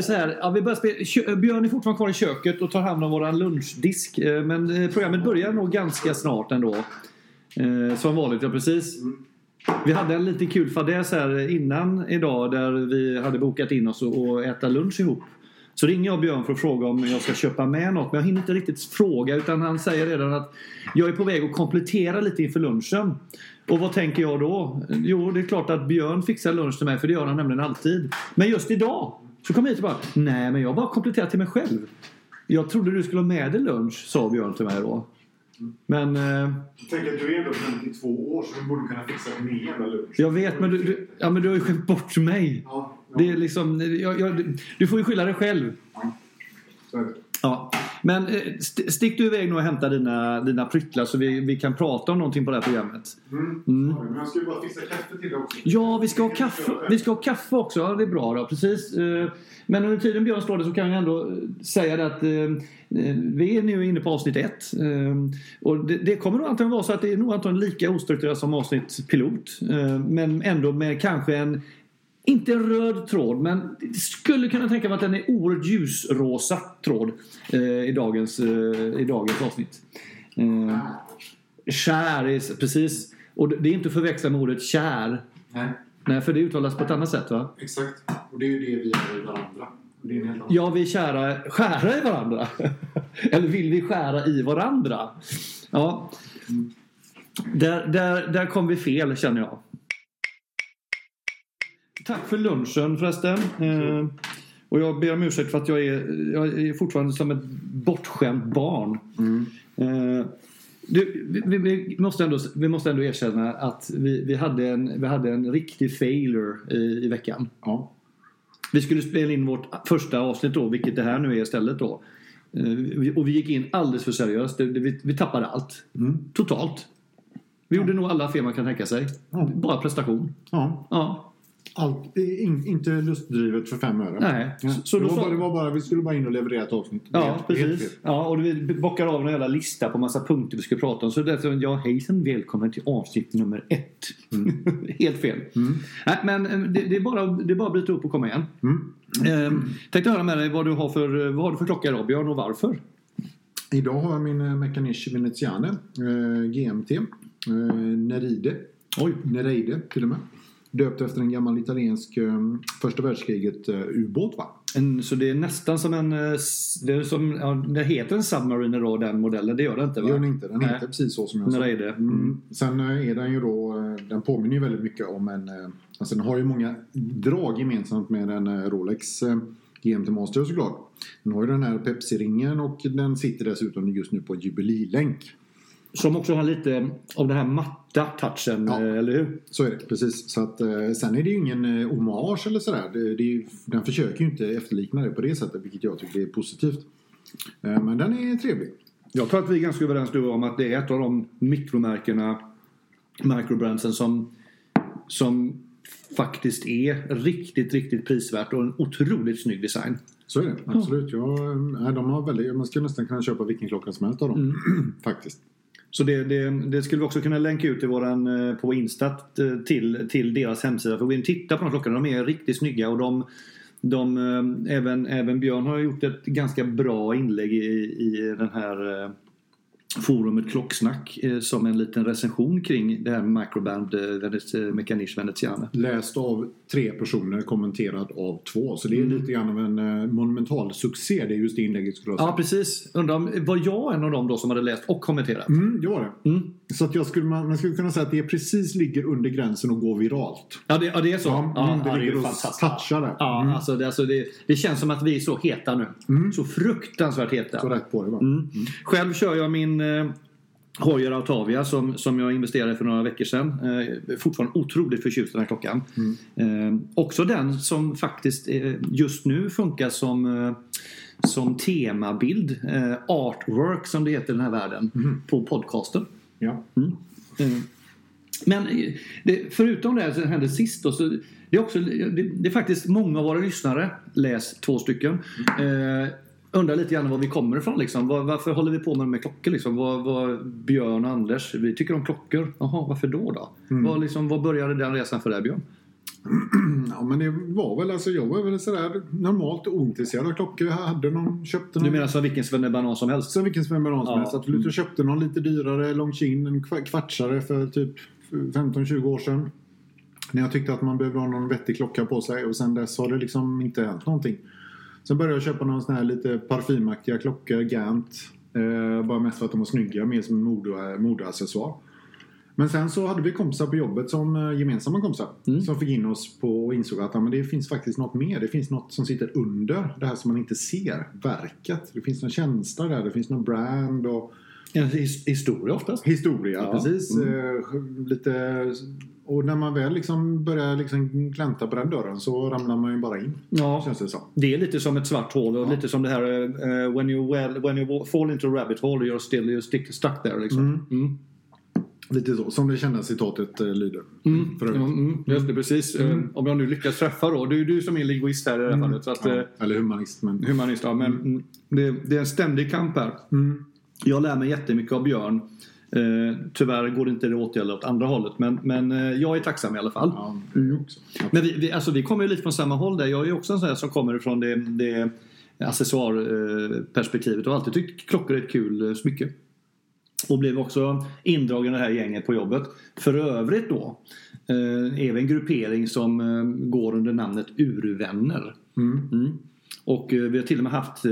lite så här. Ja, vi börjar spela, Björn är fortfarande kvar i köket och tar hand om våran lunchdisk. Eh, Men eh, programmet börjar nog ganska snart ändå. Eh, Som vanligt, ja precis. Vi hade en lite kul fadäs här innan idag där vi hade bokat in oss och äta lunch ihop. Så ringer jag Björn för att fråga om jag ska köpa med något. Men jag hinner inte riktigt fråga utan han säger redan att jag är på väg att komplettera lite inför lunchen. Och vad tänker jag då? Jo, det är klart att Björn fixar lunch till mig för det gör han nämligen alltid. Men just idag så kom jag hit och bara Nej, men jag har bara kompletterat till mig själv. Jag trodde du skulle ha med dig lunch, sa Björn till mig då. Men eh, Tänk att du är ändå 52 år så du borde kunna fixa din egen lunch. jag vet, men du, du, ja, men du har ju skämt bort mig. Ja, ja. Det är liksom, jag, jag, du får ju skylla dig själv. Så är det. Ja. Men eh, st- stick du iväg nu och hämta dina, dina pryttlar så vi, vi kan prata om någonting på det här programmet. Mm. Mm. Ja, Men jag ska ju bara fixa kaffe till dig också. Ja, vi ska ha kaffe, vi ska ha kaffe också. Ja, det är bra då. Precis. Eh, Men under tiden Björn står det så kan jag ändå eh, säga det att vi är nu inne på avsnitt ett. Och det, det kommer nog antagligen vara så att det är nog antagligen lika ostrukturerat som avsnitt pilot. Men ändå med kanske en inte en röd tråd, men skulle kunna tänka mig att den är oerhört ljusrosa tråd eh, i, dagens, eh, i dagens avsnitt. Eh, kär, är, precis. Och det är inte att förväxla med ordet kär. Nej, Nej, för det uttalas på ett annat sätt va? exakt. Och det är ju det vi gör i varandra. Ja, vi är kära, skära i varandra. Eller vill vi skära i varandra? Ja. Där, där, där kom vi fel känner jag. Tack för lunchen förresten. Eh, och jag ber om ursäkt för att jag är, jag är fortfarande som ett bortskämt barn. Mm. Eh, du, vi, vi, måste ändå, vi måste ändå erkänna att vi, vi, hade, en, vi hade en riktig failure i, i veckan. Ja. Vi skulle spela in vårt första avsnitt då, vilket det här nu är istället då. Eh, Och vi gick in alldeles för seriöst. Det- det- Vi, vi tappade allt. Mm. Totalt. Vi gjorde nog alla fel man kan tänka sig. Ja. Bara prestation. ja. Ja. Allt, in, inte lustdrivet för fem öre. Nej. Ja. Så det, var bara, det var bara, vi skulle bara in och leverera ett avsnitt. Ja, Helt- helt precis. fel. Ja, och vi bockar av en jävla lista på massa punkter vi ska prata om. Så därför, ja, hejsan, välkommen till avsnitt nummer ett. Helt fel. Mm. Nej, men eh, det, det, är bara, det är bara att bryta upp och komma igen. Mm. Mm. tänkte höra med dig vad du har för, vad har du för klocka idag, Björn, och varför? Idag har jag min eh, Mechaniche Veneziane eh, GMT. Eh, Neride. Oj. Nereide till och med. Döpt efter en gammal italiensk eh, första världskriget eh, ubåt va? En, så det är nästan som en... eh, Det, är som, ja, det heter en Submariner då, den modellen. Det gör det inte Det va? gör den inte. Den Nej. heter precis så som jag sa. Nereide. Mm. Mm. Sen är den ju då, den påminner ju väldigt mycket om en, alltså den har ju många drag gemensamt med en Rolex GMT Master såklart. Den har ju den här Pepsi-ringen och den sitter dessutom just nu på jubililänk. Som också har lite av den här matta touchen, Ja. eh, eller hur? Så är det, precis. Så att, eh, sen är det ju ingen eh, hommage eller sådär. Det, det den försöker ju inte efterlikna det på det sättet, vilket jag tycker är positivt. Men den är trevlig. Jag tror att vi är ganska överens du om att det är ett av de mikromärkena, microbrandsen som, som faktiskt är riktigt, riktigt prisvärt och en otroligt snygg design. Så är det, absolut. Ja, nej, de har väldigt, man skulle nästan kunna köpa vilken klocka som helst av dem. Faktiskt. Så det, det, det skulle vi också kunna länka ut i våran, eh, på Insta eh, till, till deras hemsida. För gå in och titta på de klockorna. De är riktigt snygga och de, de, eh, även, även Björn har gjort ett ganska bra inlägg i, i den här eh, forumet Klocksnack eh, som en liten recension kring det här med Microband eh, Venez- Mechaniche Veneziane. Läst av tre personer, kommenterad av två. Så det är Mm. lite grann av en eh, monumental succé det är just det inlägget skulle jag säga. Ja precis. Undrar om, var jag en av dem då som hade läst och kommenterat? Mm, det var det. Mm. Så att jag skulle, man, skulle kunna säga att det precis ligger under gränsen att gå viralt. Ja, det, ja det är så? Ja, Ja, mm, det ja, ligger och fantastiskt. touchar där. Ja, Mm. alltså, det, alltså det, det känns som att vi är så heta nu. Så fruktansvärt heta. Så rätt på det va? Mm. Själv kör jag min eh, Hoyer Autavia som, som jag investerade för några veckor sedan. Eh, fortfarande otroligt förtjust i den här klockan. Eh, också den som faktiskt eh, just nu funkar som, eh, som temabild. Eh, artwork som det heter i den här världen. På podcasten. Ja. Eh, Men det, förutom det som hände sist då, så det är, också, det, det är faktiskt många av våra lyssnare, läs två stycken, eh, undrar lite grann var vi kommer ifrån. Liksom. Var, varför håller vi på med, med klockor? Liksom? Vad, vad, Björn och Anders, vi tycker om klockor. Jaha, varför då? då? Vad, liksom, vad började den resan för dig Björn? Ja men det var väl alltså jag var väl sådär normalt ointresserad av klockor. Jag hade någon, köpte någon. Du menar som vilken svennebanan som helst? Som vilken svennebanan som Ja. helst. Absolut. Jag köpte någon lite dyrare Longines, en kva- kvartsare för typ 15-20 år sedan. När jag tyckte att man behövde ha någon vettig klocka på sig och sen dess har det liksom inte hänt någonting. Sen började jag köpa någon sån här lite parfymaktiga klockor, Gant. Eh, bara mest för att de var snygga, mer som en mode, modeaccessoar. Men sen så hade vi kompisar på jobbet som eh, gemensamma kompisar. Mm. Som fick in oss på och insåg att ja, men det finns faktiskt något mer. Det finns något som sitter under det här som man inte ser. Verket. Det finns någon känsla där. Det finns någon brand och En his- historia oftast. historia. Ja. Precis. Mm. Eh, lite... Och när man väl liksom börjar liksom glänta på den dörren så ramlar man ju bara in. Ja. Känns det som. Det är lite som ett svart hål och Ja. lite som det här eh, when, you well, when you fall into a rabbit hole you're still you're stick, stuck there liksom. Mm. Mm. Lite så. Som det kända citatet eh, lyder. Mm. För övrigt. Mm, mm, just det, precis. Eh, Om jag nu lyckas träffa då. Du är du som är linguist här i det här fallet. Så att, Ja, eller humanist. Men... humanist, ja, men mm. det, det är en ständig kamp här. Mm. Jag lär mig jättemycket av Björn. Eh, tyvärr går det inte det åt eller åt andra hållet. Men, men eh, jag är tacksam i alla fall. Ja, också. Men vi, vi, alltså, vi kommer ju lite från samma håll där. Jag är också en sån här som kommer ifrån det, det accessoarperspektivet och alltid tyckt klockor är ett kul eh, smycke. Och blev också indragen i det här gänget på jobbet. För övrigt då eh, är vi en gruppering som eh, går under namnet Urvänner. Mm. Mm. Och eh, vi har till och med haft, eh,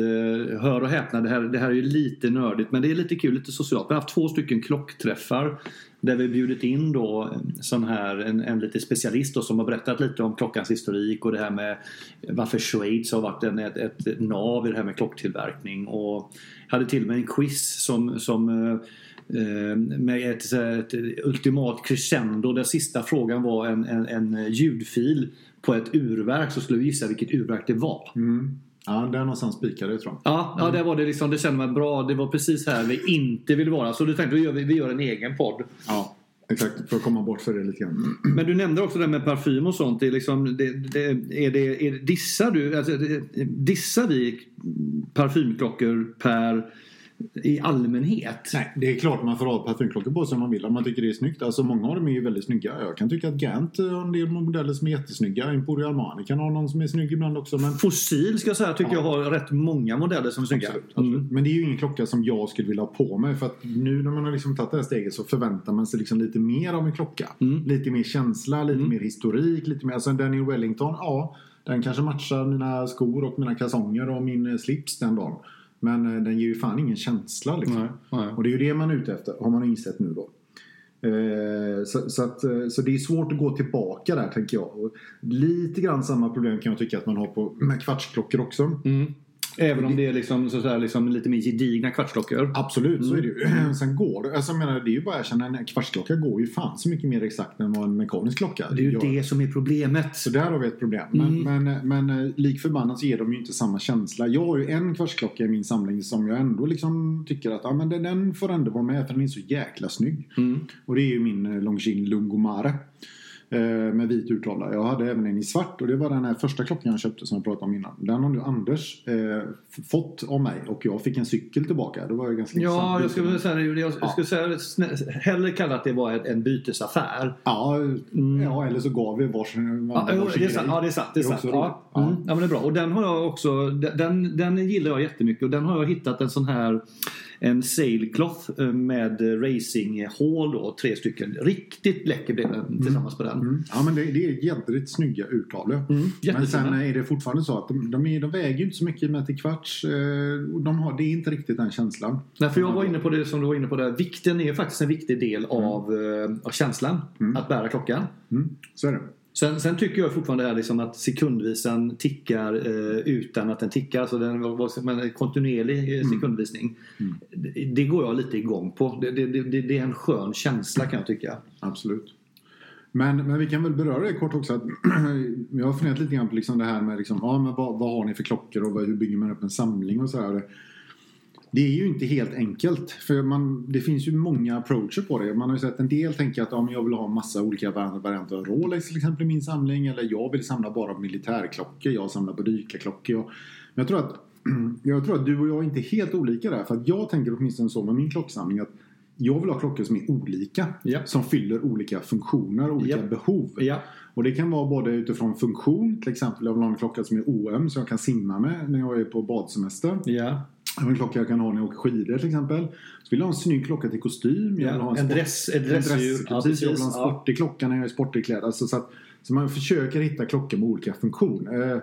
hör och häpna, det här, det här är ju lite nördigt men det är lite kul, lite socialt. Vi har haft två stycken klockträffar där vi bjudit in då en sån här, en, en lite specialist då, som har berättat lite om klockans historik och det här med varför Schweiz har varit en, ett, ett nav i det här med klocktillverkning. Och hade till och med en quiz som, som med ett, ett ultimat crescendo där sista frågan var en, en, en ljudfil på ett urverk så skulle vi gissa vilket urverk det var. Mm. Ja, där någonstans spikade det tror jag. Ja, ja där var det liksom, det kände man bra. Det var precis här vi inte vill vara. Så då tänkte vi, gör, vi gör en egen podd. Ja, exakt. För att komma bort för det lite grann. Men du nämnde också det här med parfym och sånt. Det är liksom, det, det, är det, är, dissar du, alltså, dissar vi parfymklockor per i allmänhet? Nej, det är klart man får ha parfymklockor på sig om man vill. Om man tycker det är snyggt. Alltså många av dem är ju väldigt snygga. Jag kan tycka att Gant har en del modeller som är jättesnygga. Emporio Armani kan ha någon som är snygg ibland också. Men, Fossil ska jag säga tycker jag har rätt många modeller som är snygga. absolut, absolut. Mm. men det är ju ingen klocka som jag skulle vilja ha på mig. För att nu när man har liksom tagit det här steget så förväntar man sig liksom lite mer av en klocka. Mm. Lite mer känsla, lite Mm. mer historik. Lite mer, alltså Daniel Wellington, ja. Den kanske matchar mina skor och mina kalsonger och min eh, slips den dagen. Men eh, den ger ju fan ingen känsla liksom. Nej, nej. Och det är ju det man är ute efter, har man insett nu då. Eh, så, så, att, eh, så det är svårt att gå tillbaka där tänker jag. Och lite grann samma problem kan jag tycka att man har på med kvartsklockor också. Mm. Även om det är liksom, så säga, liksom lite mer gedigna kvartsklockor. Absolut, så är det Mm. ju. Sen går det. Alltså, jag menar, det är ju bara att erkänna, en kvartsklocka går ju fan så mycket mer exakt än vad en mekanisk klocka Det är ju gör. det som är problemet. Så där har vi ett problem. Men, Mm. men, men eh, lik förbannat så ger de ju inte samma känsla. Jag har ju en kvartsklocka i min samling som jag ändå liksom tycker att ja, men den, den får ändå vara med för den är så jäkla snygg. Mm. Och det är ju min eh, Longines Lungomare. Eh, Med vit urtavla. Jag hade även en i svart och det var den här första klockan jag köpte som jag pratade om innan. Den har nu Anders eh, fått av mig och jag fick en cykel tillbaka. Det var jag ganska Ja, jag skulle säga, jag Ja. skulle säga hellre kalla att det var en- en bytesaffär. Ja, Mm. ja, eller så gav vi varsin, Ja, varsin det är sant. Ja, det är sant. Det är Det är sant. också Ja. Mm. ja, men det är bra. Och den har jag också, den, den gillar jag jättemycket och den har jag hittat en sån här en sailcloth eh, med racinghål då, tre stycken. Riktigt läcker blev den tillsammans på den. Mm. Ja, men det, det är jädrigt snygga urtavlor. Mm, Men jättefina. sen är det fortfarande så att de, de, är, de väger ju inte så mycket med till kvarts. Eh, de har, det är inte riktigt den känslan. Nej, för jag var inne på det som du var inne på där. Vikten är faktiskt en viktig del av, eh, av känslan. Mm. Att bära klockan. Mm, så är det. Sen, sen tycker jag fortfarande här liksom att sekundvisan tickar eh, utan att den tickar. Alltså den var men en kontinuerlig eh, sekundvisning. Mm. Det, det går jag lite igång på. Det, det, det, det är en skön känsla kan jag tycka. Absolut. Men, men vi kan väl beröra det kort också. Att jag har funderat lite grann på liksom det här med liksom, ja, men vad, vad har ni för klockor och vad, hur bygger man upp en samling och så här. Det är ju inte helt enkelt. För man, det finns ju många approacher på det. Man har ju sett en del tänka att ja, men jag vill ha massa olika vari- varianter av Rolex till exempel i min samling. Eller jag vill samla bara militärklockor. Jag samlar på dykarklockor. Men jag tror, att, jag tror att du och jag är inte helt olika där. För att jag tänker åtminstone så med min klocksamling att jag vill ha klockor som är olika. Ja. Som fyller olika funktioner, olika Ja. behov. Ja. Och det kan vara både utifrån funktion, till exempel jag vill ha en klocka som är OM så jag kan simma med när jag är på badsemester. En klocka jag kan ha när jag åker skidor till exempel. Så vill jag ha en snygg klocka till kostym. Jag vill ha En sport- dress, en dressdjur. dress, Ja, precis. Jag vill ha en sportig klocka när jag är sportig klädd. Alltså, så, att, så man försöker hitta klockor med olika funktion. Eh,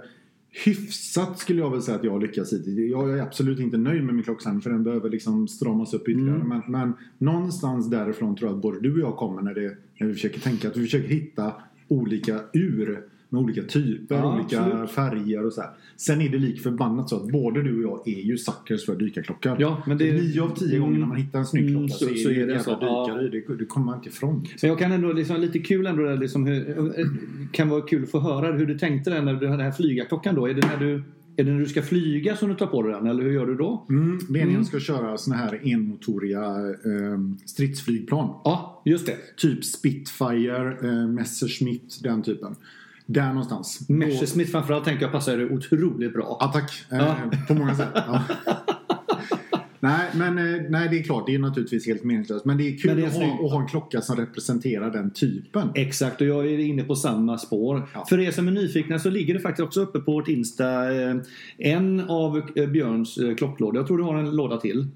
hyfsat skulle jag väl säga att jag har lyckats hittills. Jag är absolut inte nöjd med min klocksamling för den behöver liksom stramas upp ytterligare. Mm. Men, men någonstans därifrån tror jag att både du och jag kommer när, det, när vi försöker tänka att vi försöker hitta olika ur med olika typer, Ja, olika absolut. färger och så här. Sen är det lik förbannat så att både du och jag är ju suckers för dykarklockor. Ja, men det- Nio av tio gånger när man hittar en snygg Mm, klocka så- så, så är det är det så. Ja. dykare i. Det, det kommer man inte ifrån. Men jag kan ändå liksom lite kul ändå liksom hur, kan vara kul att få höra hur du tänkte där när du hade den här flygarklockan då. Är det när du är det när du ska flyga som du tar på dig den eller hur gör du då? Mm, när Mm. ska köra såna här enmotoriga eh, stridsflygplan. Ja, just det. Typ Spitfire, eh, Messerschmitt, den typen. Där någonstans. Messerschmitt framförallt tänker jag passar otroligt bra. Ja, tack. Eh, Ja. På många sätt. Ja. nej, men eh, nej, det är klart. Det är naturligtvis helt meningslöst. Men det är kul det är att, ha, att ha en klocka som representerar den typen. Exakt, och jag är inne på samma spår. Ja. För er som är nyfikna så ligger det faktiskt också uppe på vårt Insta eh, en av Björns klocklådor. Jag tror du har en låda till,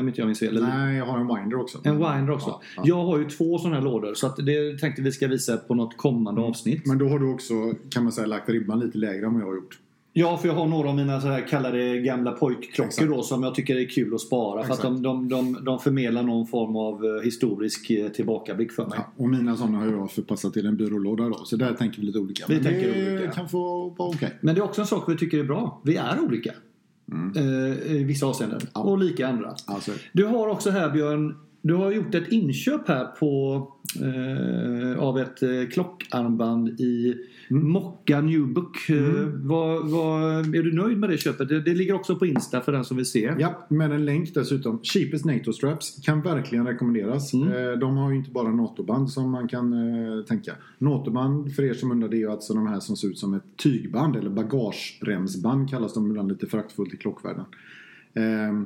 om inte jag minns fel. Nej, jag har en Winder också. En Winder också. Ja, ja. Jag har ju två sådana här lådor så att det tänkte vi ska visa på något kommande avsnitt. Men då har du också, kan man säga, lagt ribban lite lägre än vad jag har gjort. Ja, för jag har några av mina så här kallade gamla pojkklockor Exakt. då som jag tycker är kul att spara. För att Exakt. de, de, de, de förmedlar någon form av eh, historisk eh, tillbakablick för mig. Ja, och mina sådana har jag förpassat till en byrålåda då. Så där tänker vi lite olika. Vi Men tänker det olika. kan få vara okej. Men det är också en sak vi tycker är bra. Vi är olika. Eh, I vissa avseenden. Mm. Ja. Och lika andra. Alltså, Du har också här Björn, du har gjort ett inköp här på eh, av ett eh, klockarmband i Mm. Mocka New Book. Eh, vad, vad, är du nöjd med det köpet? Det, det ligger också på Insta för den som vill se. Ja, med en länk dessutom. Cheapest NATO Straps kan verkligen rekommenderas. Mm. Eh, De har ju inte bara NATO-band som man kan eh, tänka. NATO-band, för er som undrar, det är ju alltså de här som ser ut som ett tygband eller bagageremsband kallas de ibland lite föraktfullt i klockvärlden. Eh,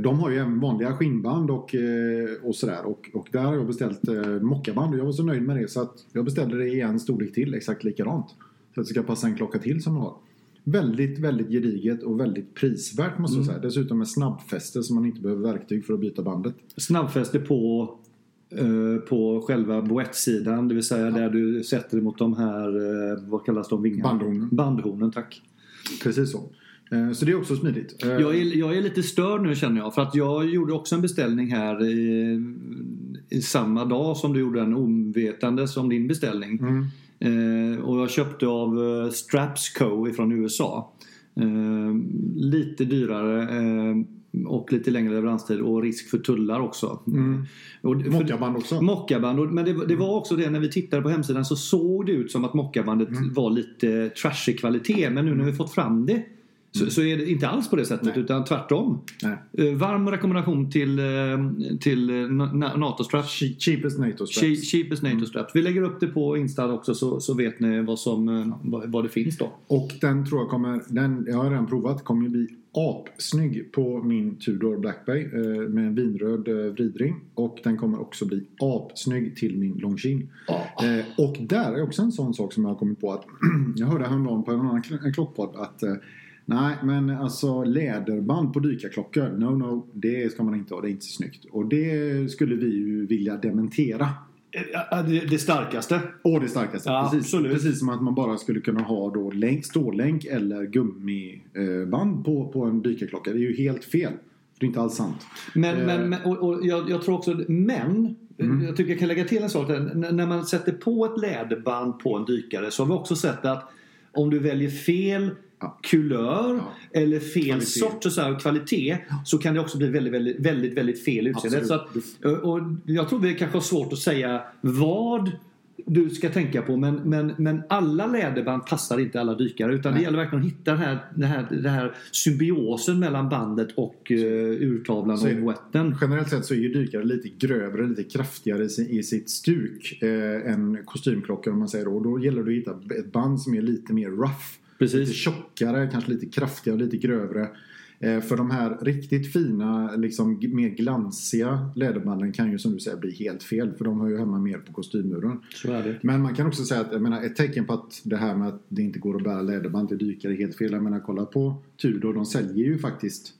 De har ju även vanliga skinnband och, eh, och sådär. Och, och där har jag beställt eh, mockaband och jag var så nöjd med det så att jag beställde det i en storlek till, exakt likadant. Så att det ska passa en klocka till som jag har. Väldigt, väldigt gediget och väldigt prisvärt måste jag säga. Dessutom med snabbfäste så man inte behöver verktyg för att byta bandet. Snabbfäste på, eh, på själva boettsidan. Det vill säga där du sätter mot de här, eh, vad kallas de vingarna? Bandhornen. Bandhornen, tack. Precis så. Eh, Så det är också smidigt. Eh, Jag är, jag är lite störd nu känner jag. För att jag gjorde också en beställning här i, i samma dag som du gjorde en ovetandes om din beställning. Mm. Eh, och jag köpte av eh, Straps Co ifrån USA. Eh, lite dyrare eh, och lite längre leveranstid och risk för tullar också. Mm. Mockaband också. Mockaband. Men det, det var också det när vi tittade på hemsidan så såg det ut som att mockabandet Mm. var lite trashig kvalitet. Men nu när vi fått fram det så, så är det inte alls på det sättet Nej. utan tvärtom. Nej. Eh, varm rekommendation till, eh, till eh, Na- NATO Straps. Che- Cheapest NATO Straps. Che- Cheapest NATO Straps. Vi lägger upp det på Insta också så, så vet ni vad, som, vad, det finns då. Och den tror jag kommer, den, jag har redan provat, kommer bli apsnygg på min Tudor Black Bay med en vinröd vridring. Och den kommer också bli apsnygg till min Longines. Eh, och där är också en sån sak som jag har kommit på att jag hörde häromdagen på en annan klockpodd att Nej, men alltså läderband på dykarklockor, no no, det ska man inte ha, det är inte så snyggt. Och det skulle vi ju vilja dementera. Eh, Det, starkaste. Och det starkaste. Ja, precis, absolut. precis som att man bara skulle kunna ha då länk, stålänk eller gummiband på, på en dykarklocka. Det är ju helt fel. Det är inte alls sant. Men, Eh. men, men och, och jag, jag tror också, men Mm. jag tycker jag kan lägga till en sak. där. När man sätter på ett läderband på en dykare så har vi också sett att om du väljer fel Ja. kulör Ja. eller fel Kvalitet. sorts och så här, kvalitet så kan det också bli väldigt, väldigt, väldigt, väldigt fel utseende. Så att, och jag tror det kanske har svårt att säga vad du ska tänka på men, men, men alla läderband passar inte alla dykare utan det Nej. gäller verkligen att hitta den här, den här, den här symbiosen mellan bandet och uh, urtavlan Så är och det. boetten. Generellt sett så är ju dykare lite grövre, lite kraftigare i si- i sitt stuk eh, än kostymklockor om man säger då. Och då gäller det att hitta ett band som är lite mer rough. Lite Precis. tjockare, kanske lite kraftigare, lite grövre. Eh, för de här riktigt fina, liksom mer glansiga läderbanden kan ju som du säger bli helt fel. För de hör ju hemma mer på kostymmuren. Men man kan också säga att jag menar, ett tecken på att det här med att det inte går att bära läderband till dykare är helt fel. Jag menar kolla på Tudor, de säljer ju faktiskt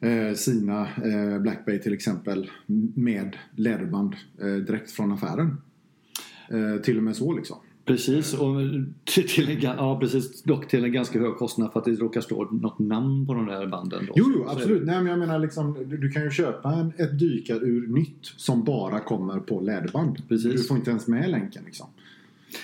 eh, sina eh, Black Bay till exempel med läderband eh, direkt från affären. Eh, till och med så liksom. Precis, och till, en, ja, precis, dock till en ganska hög kostnad för att det råkar stå något namn på de där banden. Då. Jo, jo absolut. Nej, men jag menar liksom, du, du kan ju köpa en, ett dykarur nytt som bara kommer på läderband. Precis. Du får inte ens med länken liksom.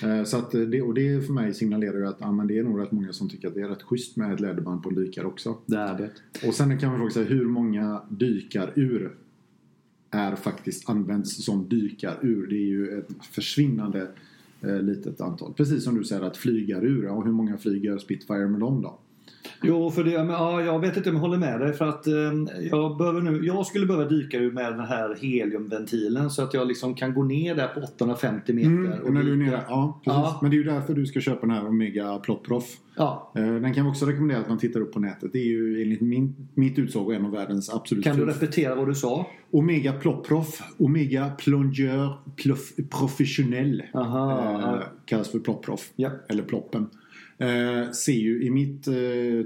Eh, Så att det, och det för mig signalerar ju att ja, men det är nog rätt många som tycker att det är rätt schysst med ett läderband på en dykare också. Det är det. Och sen kan man fråga sig hur många dykarur är faktiskt används som dykarur. Det är ju ett försvinnande Eh, litet antal. Precis som du säger att flygarur, ja, hur många flyger Spitfire med dem då? Jo, för det, men, ja, jag vet inte om jag håller med dig. För att eh, jag, behöver nu, jag skulle behöva dyka ur med den här heliumventilen så att jag liksom kan gå ner där på 850 meter. Mm, och när du är nere, ja, precis. Ja. Men det är ju därför du ska köpa den här Omega Plotproff. Ja. Eh, Den kan vi också rekommendera att man tittar upp på nätet. Det är ju enligt min, mitt utsago en av världens absolut Kan du repetera vad du sa? Omega Plotproff, Omega Plongeur Plof, Professionnel. Aha, eh, kallas för Plotproff. Ja. Eller Ploppen. Eh, ser ju i mitt eh,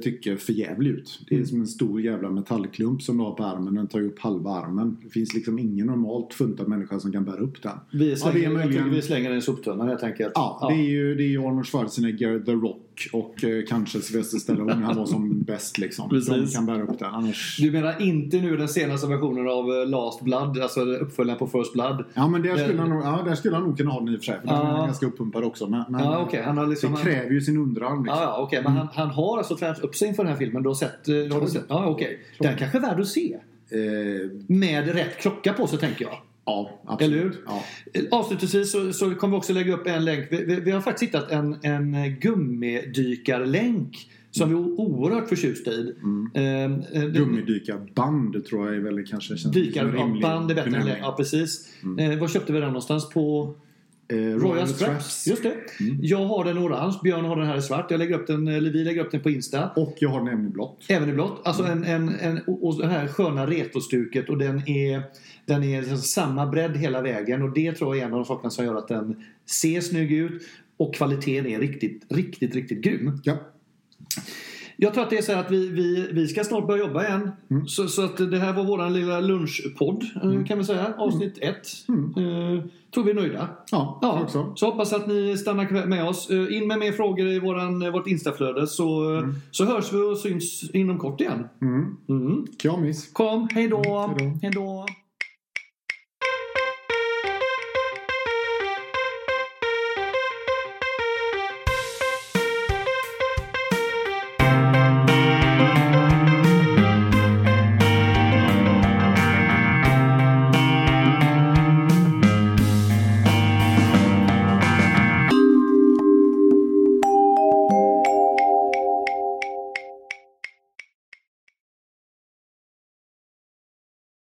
tycke för jävligt ut. Det är Mm. som en stor jävla metallklump som du har på armen. Den tar ju upp halva armen. Det finns liksom ingen normalt funtad människa som kan bära upp den. Vi slänger, Ja, det är möjligen- vi slänger den i soptunnan helt enkelt. Ja, Det, är ju, det är ju Arnold Schwarzenegger, The Rock och eh, kanske Sylvester Stallone. Han var som bäst liksom. Precis. De kan bära upp den. Annars... Du menar inte nu den senaste versionen av eh, Last Blood, alltså uppföljaren på First Blood? Ja, men där skulle, Det- han nog, ja, där skulle han nog kunna ha den i och för sig. För den Ja. är ganska uppumpad också. Men, men Ja, okej. Han har liksom... det kräver ju sin underarm. Liksom. Ja, ja okej. Men han, han har alltså tränat upp sig inför den här filmen. Du har sett? eh, Har du sett? Ja, okej. Den kanske är värd att se. Eh, Med rätt klocka på sig, tänker jag. Ja, absolut. Eller hur? Ja. Eh, Avslutningsvis så, så kommer vi också lägga upp en länk. Vi, vi, vi har faktiskt hittat en, en gummidykarlänk som vi är oerhört förtjusta i. Mm. Gummidykarband tror jag är väl kanske känns Dykarband är bättre benämning. Ja, precis. Eh, var köpte vi den någonstans? På Eh, Royal Straps. Just det. Jag har den orange, Björn har den här i svart. Jag lägger upp den, eller vi lägger upp den på Insta. Och jag har den även i blått. Även i blått. Alltså en, en, en, och och det här sköna retrostuket och den är, den är liksom samma bredd hela vägen och det tror jag är en av de sakerna som gör att den ser snygg ut och kvaliteten är riktigt, riktigt, riktigt grym. Ja. Jag tror att det är så här att vi, vi, vi ska snart börja jobba igen. Så, så att det här var våran lilla lunchpodd eh, kan vi säga. Avsnitt ett. Eh, tror vi är nöjda. Ja, Ja, också. så hoppas att ni stannar med oss. Eh, In med mer frågor i våran, vårt Instaflöde så, så hörs vi och syns inom kort igen. Mm. Mm. Kramis. Kom, hej då! Hej då. Hej då!